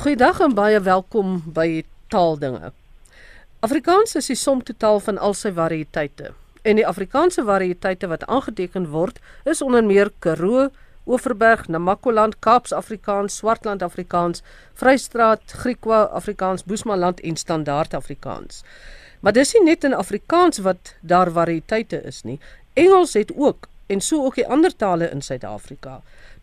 Goeiedag en baie welkom by Taaldinge. Afrikaans is die som totaal van al sy variëteite. En die Afrikaanse variëteite wat aangeteken word, is onder meer Karoo, Oeverberg, Namakoland, Kaaps-Afrikaans, Swartland-Afrikaans, Vrystraat, Griekwa Afrikaans, Boesmanland en Standaard Afrikaans. Maar dis nie net in Afrikaans wat daar variëteite is nie. Engels het ook en so ook die ander tale in Suid-Afrika.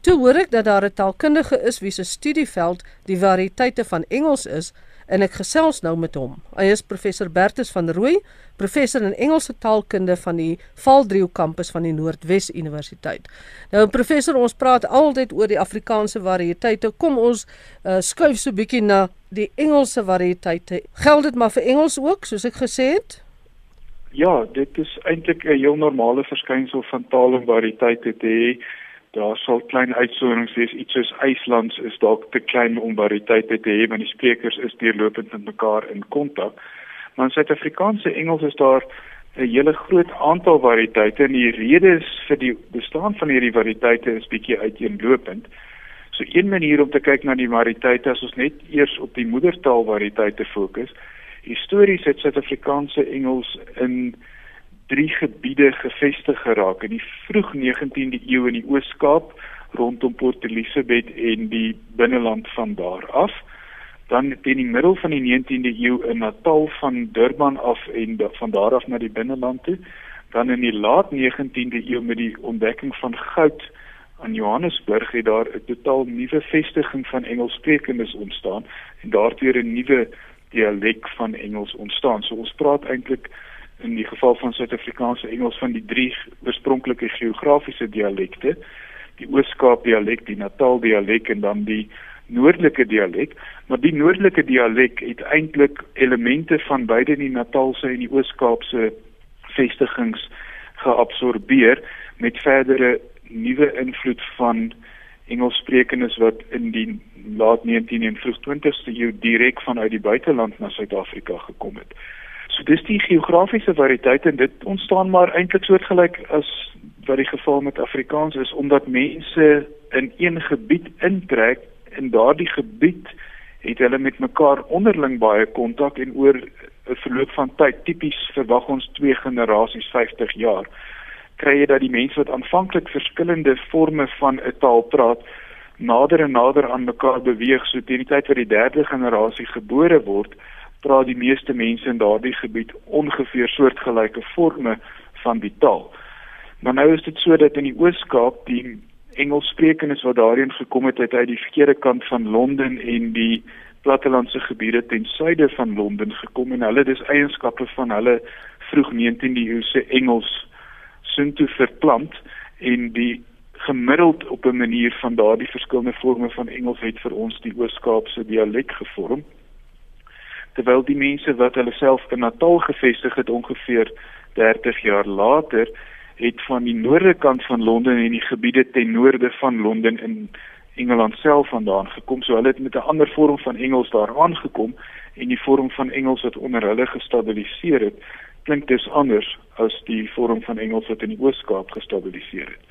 Toe hoor ek dat daar 'n taalkundige is wie se studieveld die variëteite van Engels is en ek gesels nou met hom. Hy is professor Bertus van Rooi, professor in Engelse taalkunde van die Valdriehoek kampus van die Noordwes Universiteit. Nou professor, ons praat altyd oor die Afrikaanse variëteite. Kom ons uh, skuif so 'n bietjie na die Engelse variëteite. Geld dit maar vir Engels ook, soos ek gesê het? Ja, dit is eintlik 'n heel normale verskynsel van taal en variëteite te hê daar sal klein uitsonderings wees. Iets soos IJslands is dalk te klein om variëteite te hê want die sprekers is deurlopend met mekaar in kontak. Maar in Suid-Afrikaanse Engels is daar 'n hele groot aantal variëteite en die redes vir die bestaan van hierdie variëteite is bietjie uiteenlopend. So een manier om te kyk na die variëteite as ons net eers op die moedertaal variëteite fokus histories het Suid-Afrikaanse Engels in drie gebiede gevestig geraak in die vroeg 19de eeu in die Oos-Kaap rondom Port Elizabeth en die binneland van daar af. Dan teen die middel van die 19de eeu in Natal van Durban af en van daar af na die binneland toe. Dan in die laat 19de eeu met die ontdekking van goud aan Johannesburg het daar 'n totaal nuwe vestiging van Engelssprekendes ontstaan en daartoe 'n nuwe dialek van Engels ontstaan. So ons praat eintlik in die geval van Suid-Afrikaanse Engels van die drie oorspronklike geografiese dialekte, die Oos-Kaap dialek, die Natal dialek en dan die noordelike dialek, maar die noordelike dialek het eintlik elemente van beide die Natalse en die Oos-Kaapse vestigings geabsorbeer met verdere nuwe invloed van Engelssprekendes wat in die laat 19de en vroeg 20ste eeu direk vanuit die buiteland na Suid-Afrika gekom het. So dis die geografiese variëteit en dit ontstaan maar eintlik soortgelyk as wat die geval met Afrikaans is omdat mense in een gebied intrek en daardie gebied het hulle met mekaar onderling baie kontak en oor 'n verloop van tyd tipies verwag ons twee generasies 50 jaar kry jy dat die mense wat aanvanklik verskillende forme van 'n taal praat nader en nader aan mekaar beweeg. So teen die tyd wat die derde generasie gebore word praat die meeste mense in daardie gebied ongeveer soortgelyke forme van die taal. Maar nou is dit so dat in die Oos-Kaap die Engelssprekendes wat daarheen gekom het uit die verkeerde kant van Londen en die plattelandse gebiede ten suide van Londen gekom en hulle dis eienskappe van hulle vroeg 19de eeuse Engels sin toe verplant en die gemiddeld op 'n manier van daardie verskillende forme van Engels het vir ons die Oos-Kaapse dialek gevorm terwyl die mense wat hulle self in Natal gevestig het ongeveer 30 jaar later het van die noorde kant van Londen en die gebiede ten noorde van Londen in Engeland self vandaan gekom. So hulle het met 'n ander vorm van Engels daar aangekom en die vorm van Engels wat onder hulle gestabiliseer het, klink dus anders as die vorm van Engels wat in die Oos-Kaap gestabiliseer het.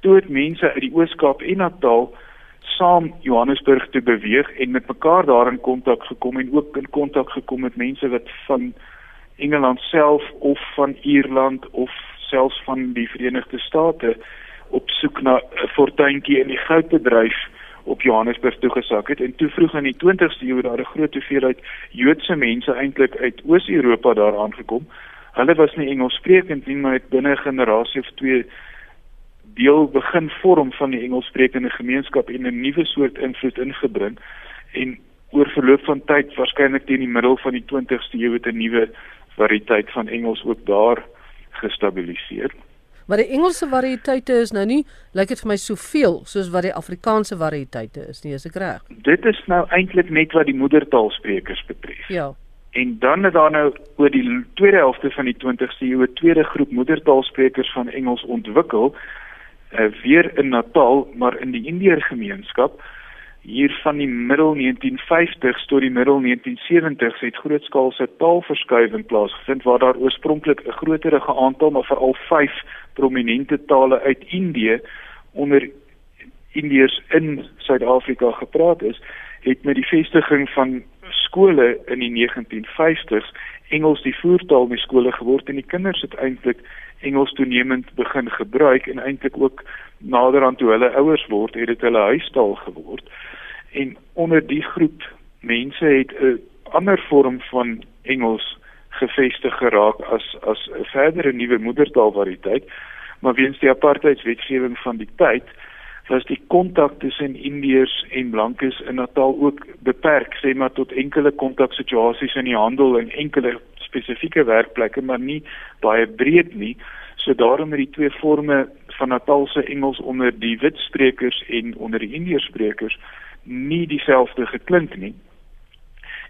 Toe het mense uit die Oos-Kaap en Natal saam Johannesburg te beweeg en met mekaar daar in kontak gekom en ook in kontak gekom met mense wat van Engeland self of van Ierland of selfs van die Verenigde State op soek na 'n fortuintjie in die goudbedryf op Johannesburg toegesak het en toe vroeg in die 20ste eeu daar 'n groot hoeveelheid Joodse mense eintlik uit Oos-Europa daar aangekom. Hulle was nie Engels sprekend nie, maar het binne 'n generasie of twee deel begin vorm van die Engelssprekende gemeenskap en 'n nuwe soort invloed ingebring en oor verloop van tyd waarskynlik teen die middel van die 20ste eeu het 'n nuwe variëteit van Engels ook daar gestabiliseer. Maar die Engelse variëteite is nou nie lyk dit vir my soveel soos wat die Afrikaanse variëteite is nie, is ek reg? Dit is nou eintlik net wat die moedertaalsprekers betref. Ja. En dan het daar nou oor die tweede helfte van die 20ste eeu 'n tweede groep moedertaalsprekers van Engels ontwikkel uh, weer in Natal, maar in die Indiër gemeenskap. Hier van die middel 1950s tot die middel 1970s het grootskaalse taalverskuiwing plaasgevind waar daar oorspronklik 'n groterige aantal maar veral 5 prominente tale uit Indië onder Indiërs in Suid-Afrika gepraat is het met die vestiging van skole in die 1950s Engels die voertaal in die skole geword en die kinders het eintlik Engels toenemend begin gebruik en eintlik ook naderhand toe hulle ouers word, het dit hulle huistaal geword. En onder die groep mense het 'n ander vorm van Engels gevestig geraak as as 'n verdere nuwe moedertaalvariëteit, maar weens die apartheidswetgewing van die tyd was die kontak tussen Indiërs en blankes in Natal ook beperk, sê maar tot enkele kontaksituasies in die handel en enkele spesifieke werkplekke, maar nie baie breed nie. So daarom het die twee forme van Natalse Engels onder die wit sprekers en onder die Indiërs sprekers nie dieselfde geklink nie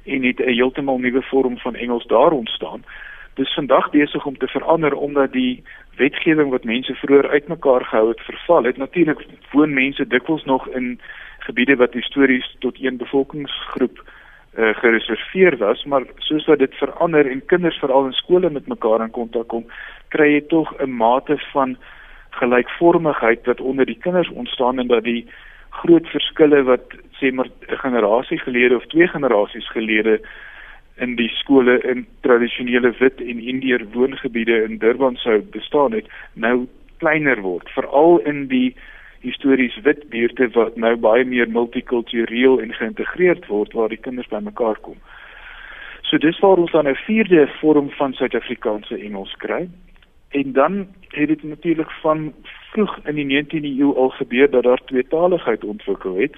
en het 'n heeltemal nuwe vorm van Engels daar ontstaan. Dis vandag besig om te verander omdat die wetgewing wat mense vroeër uitmekaar gehou het verval het. Natuurlik woon mense dikwels nog in gebiede wat histories tot een bevolkingsgroep uh, gereserveer was, maar soos wat dit verander en kinders veral in skole met mekaar in kontak kom, kry jy tog 'n mate van gelykvormigheid wat onder die kinders ontstaan en dat die groot verskille wat sê maar 'n generasie gelede of twee generasies gelede in die skole in tradisionele wit en indiër woongebiede in Durban sou bestaan het, nou kleiner word, veral in die histories wit buurte wat nou baie meer multikultureel en geïntegreerd word waar die kinders bymekaar kom. So dis waar ons dan 'n vierde vorm van Suid-Afrikaanse Engels kry. En dan het dit natuurlik van vroeg in die 19de eeu al gebeur dat daar tweetaligheid ontwikkel het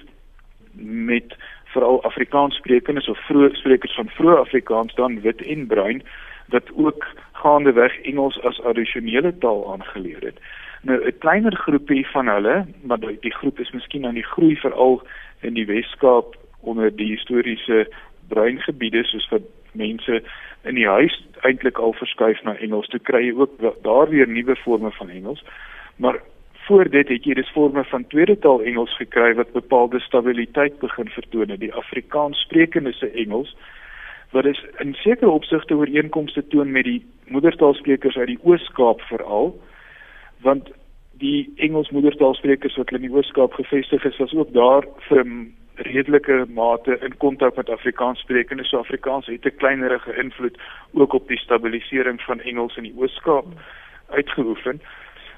met veral Afrikaanssprekendes of vroeë sprekers van vroeë Afrikaans dan wit en bruin wat ook gaandeweg Engels as addisionele taal aangeleer het. Nou 'n kleiner groepie van hulle, maar die, groep is miskien aan die groei veral in die Wes-Kaap onder die historiese bruin gebiede soos wat mense in die huis eintlik al verskuif na Engels. Toe kry ook daar weer nuwe forme van Engels. Maar voor dit het jy dus forme van tweede taal Engels gekry wat bepaalde stabiliteit begin vertoon. Die Afrikaans sprekende se Engels wat is in sekere opsigte ooreenkomste toon met die moedertaalsprekers uit die Oos-Kaap veral want die Engels moedertaalsprekers wat in die Oos-Kaap gevestig is was ook daar vir redelike mate in kontak met Afrikaans sprekende so Afrikaans het 'n kleinerige invloed ook op die stabilisering van Engels in die Oos-Kaap uitgeoefen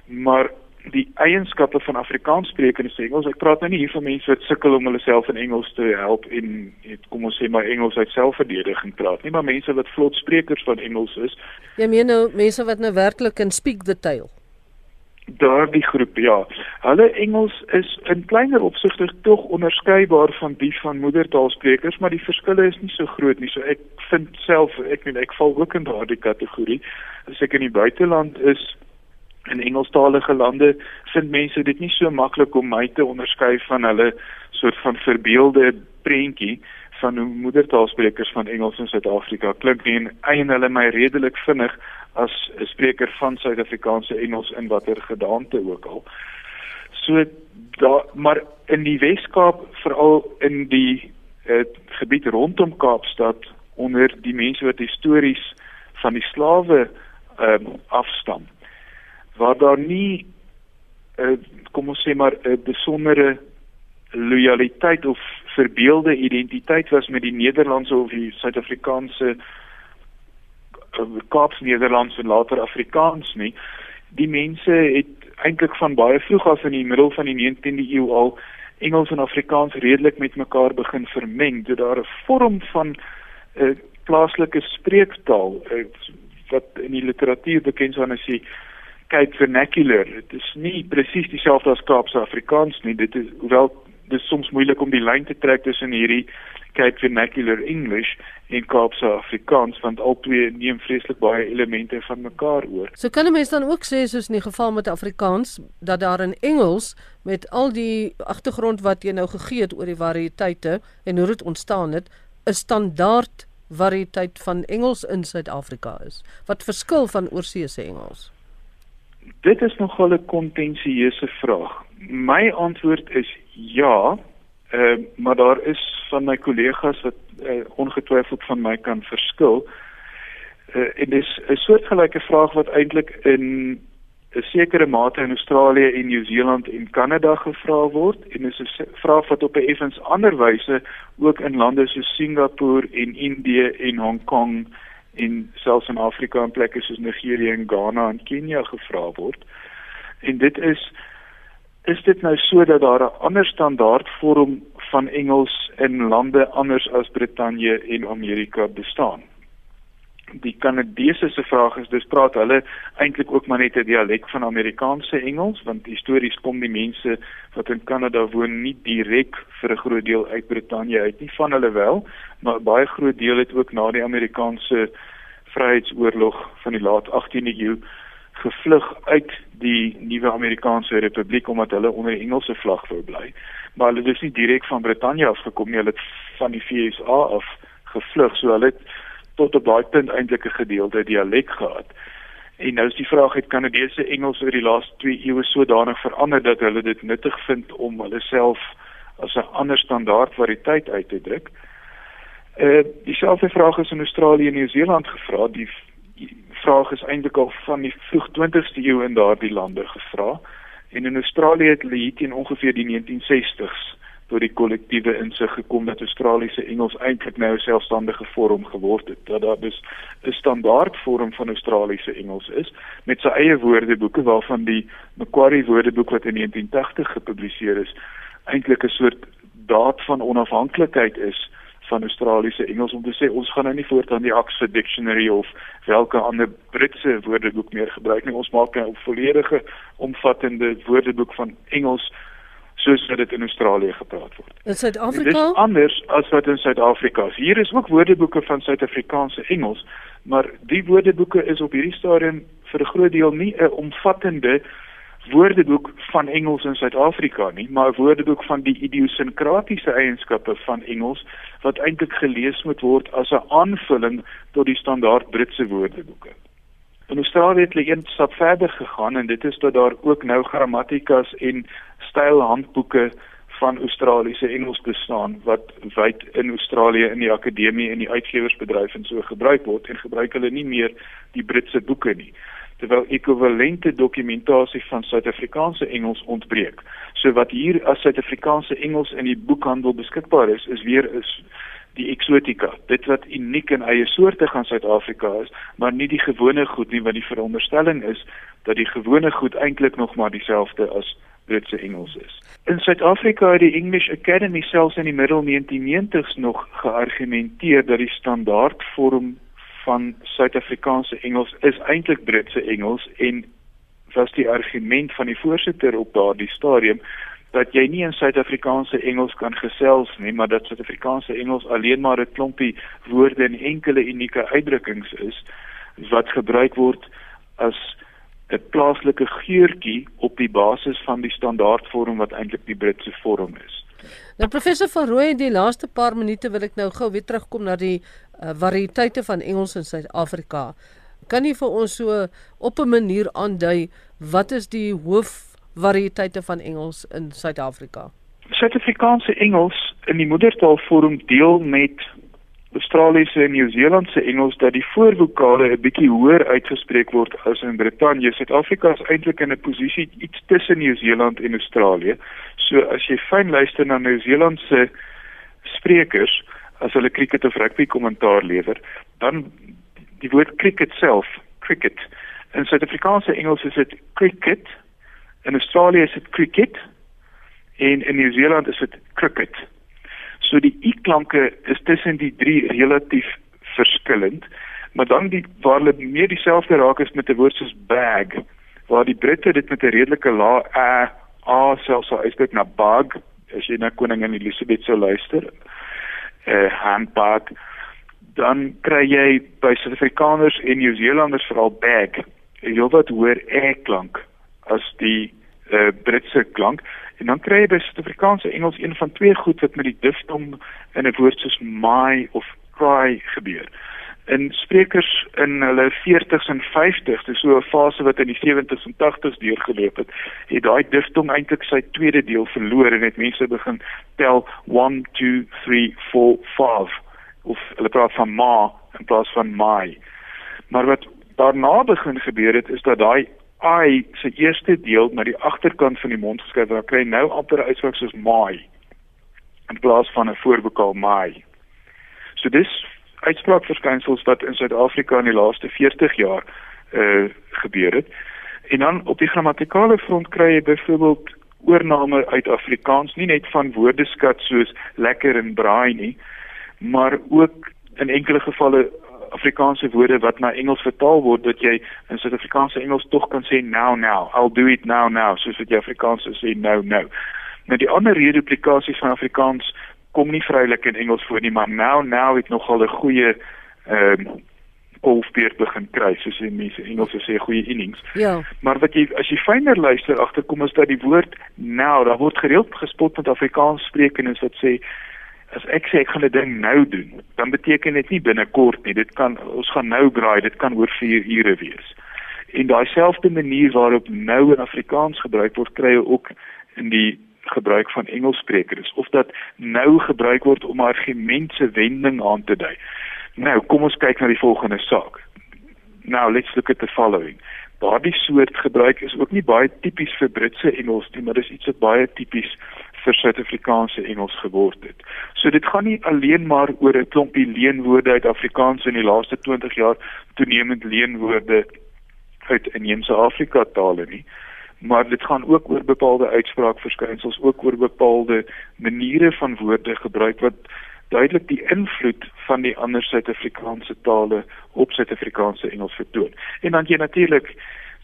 maar die eienskappe van Afrikaans sprekende Engels ek praat nou nie hier van mense wat sukkel om hulle self in Engels te help en het, kom ons sê maar Engels uit selfverdediging praat nie maar mense wat vlot sprekers van Engels is jy meen nou mense wat nou werklik kan speak the tale daardie groep ja. Hulle Engels is in kleiner opsigte tog onderskeibaar van die van moedertaalsprekers, maar die verskille is nie so groot nie. So ek vind self ek weet ek val ook in daardie kategorie. As ek in die buiteland is in Engelstalige lande, vind mense dit nie so maklik om my te onderskei van hulle soort van verbeelde prentjie van hoe moedertaalsprekers van Engels in Suid-Afrika klink nie en eien hulle my redelik vinnig as 'n spreker van Suid-Afrikaanse Engels in watter gedaante ook al. So daar maar in die Wes-Kaap veral in die uh, gebied rondom Kaapstad onder die mense wat histories van die slawe um, afstam waar daar nie uh, kom ons sê maar 'n besondere lojaliteit of verbeelde identiteit was met die Nederlandse of die Suid-Afrikaanse Eh, Kaaps Nederlands en later Afrikaans nie. Die mense het eintlik van baie vroeg af in die middel van die 19de eeu al Engels en Afrikaans redelik met mekaar begin vermeng. Dit daar 'n vorm van 'n uh, eh, plaaslike spreektaal uh, wat in die literatuur bekend staan as die Cape Vernacular. Dit is nie presies dieselfde as Kaapse Afrikaans nie. Dit is hoewel dit soms moeilik om die lyn te trek tussen hierdie Cape Vernacular English en Kaapse Afrikaans want albei neem vreeslik baie elemente van mekaar oor. So kan 'n mens dan ook sê soos in die geval met Afrikaans dat daar in Engels met al die agtergrond wat jy nou gegee het oor die variëteite en hoe dit ontstaan het, 'n standaard variëteit van Engels in Suid-Afrika is. Wat verskil van oorseese Engels? Dit is nogal 'n kontensieuse vraag. My antwoord is ja, uh, maar daar is van my kollegas wat uh, ongetwyfeld van my kan verskil. Uh, en dis 'n soortgelyke vraag wat eintlik in 'n sekere mate in Australië en Nieu-Seeland en Kanada gevra word en is 'n vraag wat op 'n effens ander wyse ook in lande soos Singapore en Indië en Hong Kong en selfs in Afrika en plekke soos Nigerië en Ghana en Kenia gevra word. En dit is is dit nou so dat daar 'n ander standaard vorm van Engels in lande anders as Brittanje en Amerika bestaan? Die Kanadese se vraag is dis praat hulle eintlik ook maar net 'n dialek van Amerikaanse Engels want histories kom die mense wat in Kanada woon nie direk vir 'n groot deel uit Brittanje uit nie van hulle wel maar baie groot deel het ook na die Amerikaanse Vryheidsoorlog van die laat 18de eeu gevlug uit die nuwe Amerikaanse Republiek omdat hulle onder die Engelse vlag wou bly. Maar hulle is nie direk van Brittanje af gekom nie hulle het van die VSA af gevlug so hulle het tot op daai punt eintlik 'n gedeelte dialek gehad. En nou is die vraag het Kanadese Engels oor die laaste 2 eeue sodanig verander dat hulle dit nuttig vind om hulle self as 'n ander standaard variëteit uit te druk. Eh uh, dieselfde vraag is in Australië en Nieu-Seeland gevra. Die, vraag is eintlik al van die vroeg 20ste eeu in daardie lande gevra. En in Australië het hulle hier teen ongeveer die 1960s tot die kollektiewe insig gekom dat Australiese Engels eintlik nou 'n selfstandige vorm geword het. Dat daar dus 'n standaard vorm van Australiese Engels is met sy eie woordeboeke waarvan die Macquarie Woordeboek wat in 1980 gepubliseer is eintlik 'n soort daad van onafhanklikheid is van Australiese Engels om te sê ons gaan nou nie voortaan die Oxford Dictionary of welke ander Britse woordeboek meer gebruik nie. Ons maak 'n volledige omvattende woordeboek van Engels soos wat dit in Australië gepraat word. In Suid-Afrika? Dit is anders as wat in Suid-Afrika is. Hier is ook woordeboeke van Suid-Afrikaanse Engels, maar die woordeboeke is op hierdie stadium vir 'n groot deel nie 'n omvattende woordeboek van Engels in Suid-Afrika nie, maar 'n woordeboek van die idiosinkratiese eienskappe van Engels wat eintlik gelees moet word as 'n aanvulling tot die standaard Britse woordeboeke. In Australië het hulle een stap verder gegaan en dit is dat daar ook nou grammatikas en stylhandboeke van Australiese Engels bestaan wat wyd in Australië in die akademie en die uitgewersbedryf en so gebruik word en gebruik hulle nie meer die Britse boeke nie terwyl ekwivalente dokumentasie van Suid-Afrikaanse Engels ontbreek. So wat hier as Suid-Afrikaanse Engels in die boekhandel beskikbaar is, is weer is die eksotika. Dit wat uniek en eie soorte van Suid-Afrika is, maar nie die gewone goed nie, want die veronderstelling is dat die gewone goed eintlik nog maar dieselfde as Britse Engels is. In Suid-Afrika het die English Academy selfs in die middel 1990s nog geargumenteer dat die standaardvorm van Suid-Afrikaanse Engels is eintlik Britse Engels en was die argument van die voorsitter op daardie stadium dat jy nie in Suid-Afrikaanse Engels kan gesels nie, maar dat Suid-Afrikaanse Engels alleen maar 'n klompie woorde en enkele unieke uitdrukkings is wat gebruik word as 'n plaaslike geurtjie op die basis van die standaardvorm wat eintlik die Britse vorm is. Nou professor van Rooi, die laaste paar minute wil ek nou gou weer terugkom na die uh, variëteite van Engels in Suid-Afrika. Kan jy vir ons so op 'n manier aandui wat is die hoofvariëteite van Engels in Suid-Afrika? Suid-Afrikaanse Engels in die moedertaalvorm deel met Australiese en Nieu-Seelandse Engels dat die voorvokale 'n bietjie hoër uitgespreek word as in Brittanje. Suid-Afrika is eintlik in 'n posisie iets tussen Nieu-Seeland en Australië. So as jy fyn luister na Nieu-Seelandse sprekers as hulle cricket of rugby kommentaar lewer, dan die woord cricket self, cricket. In Suid-Afrikaanse Engels is dit cricket. In Australië is dit cricket. En in Nieu-Seeland is dit cricket. So die i klanke is tussen die drie relatief verskillend, maar dan die waar hulle meer dieselfde raak is met 'n woord soos bag, waar die Britte dit met 'n redelike lae a a selfs so uitspreek na bag, as jy na koningin Elizabeth sou luister. uh, handbag dan kry jy by Suid-Afrikaners en Nieu-Seelanders veral bag 'n heelwat hoër e klank as die uh, Britse klank En dan kry jy by Suid-Afrikaanse Engels een van twee goed wat met die diftom in 'n woord soos my of cry gebeur. In sprekers in hulle 40s en 50s, dis so 'n fase wat in die 70s en 80s deurgeloop het, het daai diftom eintlik sy tweede deel verloor en het mense begin tel 1 2 3 4 5 of hulle praat van ma in plaas van my. Maar wat daarna begin gebeur het is dat daai I se eerste deel na die agterkant van die mond geskryf, dan kry nou amper uitspraak soos my in plaas van 'n voorbekel my. So dis uitspraakverskynsels wat in Suid-Afrika in die laaste 40 jaar uh gebeur het. En dan op die grammatikale front kry jy byvoorbeeld oorname uit Afrikaans, nie net van woordeskat soos lekker en braai nie, maar ook in enkele gevalle Afrikaanse woorde wat na Engels vertaal word dat jy in Suid-Afrikaanse Engels tog kan sê now now, I'll do it now now, soos wat jy Afrikaans sê now now. Nou die ander reduplikasies van Afrikaans kom nie vrylik in Engels voor nie, maar now now het nogal 'n goeie ehm um, golfbeerd begin kry soos die mense Engels sê goeie innings. Ja. Maar wat jy as jy fyner luister agterkom is dat die woord now, daar word gereeld gespot met Afrikaans sprekendes wat sê as ek sê ek gaan 'n ding nou doen, dan beteken dit nie binnekort nie. Dit kan ons gaan nou braai, dit kan oor 4 ure wees. En daai selfde manier waarop nou in Afrikaans gebruik word, kry jy ook in die gebruik van Engelssprekers of dat nou gebruik word om argumente wending aan te dui. Nou, kom ons kyk na die volgende saak. Now, let's look at the following. Daardie soort gebruik is ook nie baie tipies vir Britse Engels nie, maar dis iets wat baie tipies vir Suid-Afrikaanse Engels geword het. So dit gaan nie alleen maar oor 'n klompie leenwoorde uit Afrikaans in die laaste 20 jaar toenemend leenwoorde uit inheemse Afrika tale nie, maar dit gaan ook oor bepaalde uitspraakverskynsels, ook oor bepaalde maniere van woorde gebruik wat duidelik die invloed van die ander Suid-Afrikaanse tale op Suid-Afrikaanse Engels vertoon. En dan jy natuurlik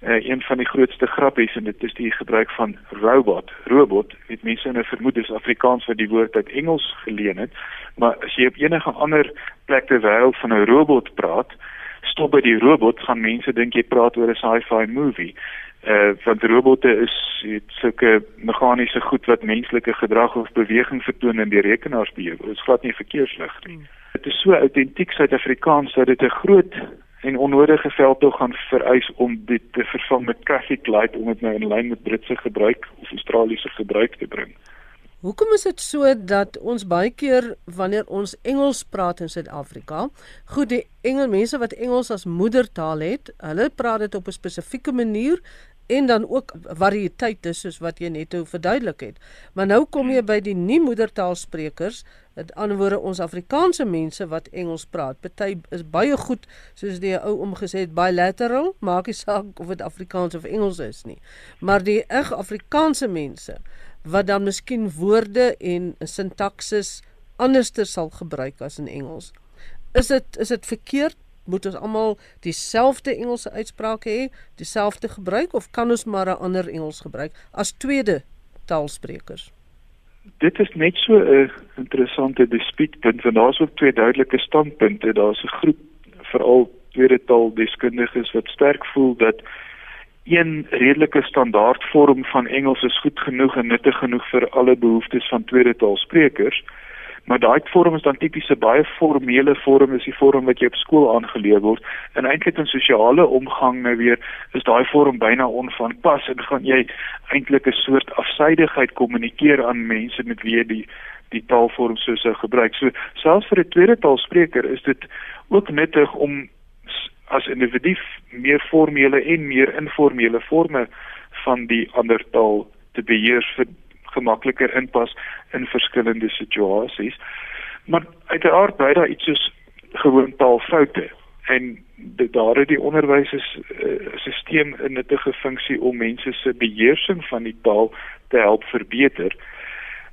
uh, een van die grootste grappies en dit is die gebruik van robot. Robot, dit mense nou vermoed dis Afrikaans wat die woord uit Engels geleen het, maar as jy op enige ander plek ter wêreld van 'n robot praat, stop by die robot gaan mense dink jy praat oor 'n sci-fi movie. Uh want robotte is het sulke meganiese goed wat menslike gedrag of beweging vertoon in die rekenaarsbeheer. Dit is glad nie verkeerslig nie. Dit is so autentiek Suid-Afrikaans dat dit 'n groot en onnodige veldtog gaan vereis om dit te vervang met traffic light om dit nou in lyn met Britse gebruik of Australiese gebruik te bring. Hoekom is dit so dat ons baie keer wanneer ons Engels praat in Suid-Afrika, goed die Engels mense wat Engels as moedertaal het, hulle praat dit op 'n spesifieke manier en dan ook variëteite soos wat jy net verduidelik het. Maar nou kom jy by die nie moedertaalsprekers, met ander woorde ons Afrikaanse mense wat Engels praat. Party is baie goed soos die ou omgesê het bilateral, maak nie saak of dit Afrikaans of Engels is nie. Maar die eg Afrikaanse mense wat dan miskien woorde en sintaksis anderster sal gebruik as in Engels. Is dit is dit verkeerd moet ons almal dieselfde Engelse uitsprake hê, dieselfde gebruik of kan ons maar 'n ander Engels gebruik as tweede taalsprekers? Dit is net so 'n interessante dispuutpunt want daar's ook twee duidelike standpunte. Daar's 'n groep veral tweede taal deskundiges wat sterk voel dat een redelike standaard vorm van Engels is goed genoeg en nuttig genoeg vir alle behoeftes van tweede taalsprekers. Maar daai vorm is dan tipies 'n baie formele vorm, is die vorm wat jy op skool aangeleer word. En eintlik in sosiale omgang nou weer is daai vorm byna onvanpas en gaan jy eintlik 'n soort afsydigheid kommunikeer aan mense met wie jy die die taalvorm so sou gebruik. So selfs vir 'n tweede taalspreker is dit ook nuttig om as individu meer formele en meer informele forme van die ander taal te beheer vir gemakliker inpas in verskillende situasies. Maar uiteraard bly daar iets soos gewoon taalfoute en daar het die onderwysstelsel uh, 'n nuttige funksie om mense se beheersing van die taal te help verbeter.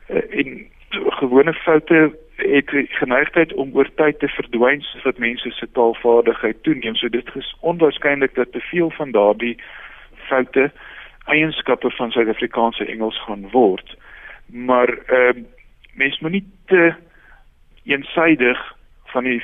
Uh, en gewone foute het geneigtheid om oor tyd te verdwyn sodat mense se taalvaardigheid toeneem. So dit is onwaarskynlik dat te veel van daardie foute eienskappe van Suid-Afrikaanse Engels gaan word. Maar ehm uh, mens moet nie te eensydig van die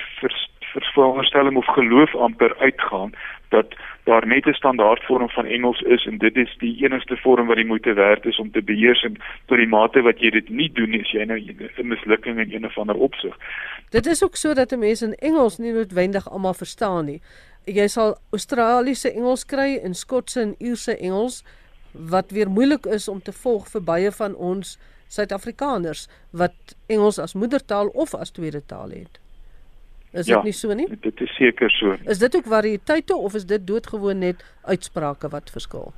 veronderstelling of geloof amper uitgaan dat daar net 'n standaard vorm van Engels is en dit is die enigste vorm wat jy moet werd is om te beheers en tot die mate wat jy dit nie doen is jy nou 'n mislukking in een of ander opsig. Dit is ook so dat 'n mens in Engels nie noodwendig almal verstaan nie. Jy sal Australiese Engels kry en Skotse en Ierse Engels wat weer moeilik is om te volg vir baie van ons Suid-Afrikaners wat Engels as moedertaal of as tweede taal het. Is dit ja, nie so nie? Dit is seker so. Is dit ook variëteite of is dit doodgewoon net uitsprake wat verskil?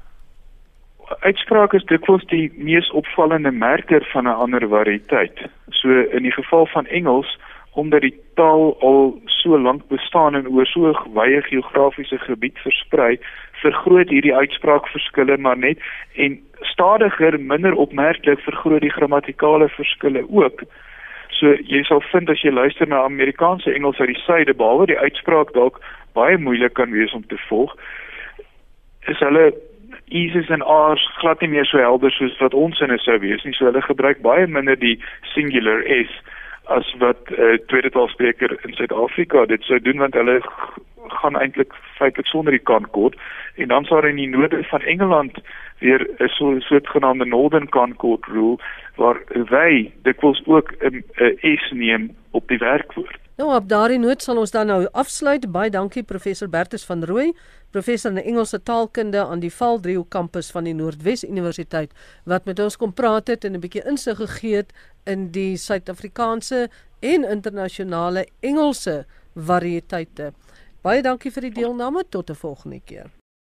Uitsprake is dikwels die mees opvallende merker van 'n ander variëteit. So in die geval van Engels omdat die taal al so lank bestaan en oor so 'n wye geografiese gebied versprei, vergroot hierdie uitspraakverskille maar net en stadiger, minder opmerklik vergroot die grammatikale verskille ook. So jy sal vind as jy luister na Amerikaanse Engels uit die suide, behalwe die uitspraak dalk baie moeilik kan wees om te volg, is hulle E's en R's glad nie meer so helder soos wat ons in sou wees nie. So hulle gebruik baie minder die singular S as wat 'n uh, tweede taalspreker in Suid-Afrika dit sou doen want hulle gaan eintlik feitelik sonder die Concord en dan sou in die noorde van Engeland weer 'n so soortgenaamde Northern Concord rule waar wy dikwels ook 'n S neem op die werkwoord. Nou op daardie noot sal ons dan nou afsluit. Baie dankie professor Bertus van Rooi, professor in Engelse taalkunde aan die Valdriehoek kampus van die Noordwes Universiteit wat met ons kom praat het en 'n bietjie insig gegee het in die Suid-Afrikaanse en internasionale Engelse variëteite. Baie dankie vir die deelname tot 'n volgende keer.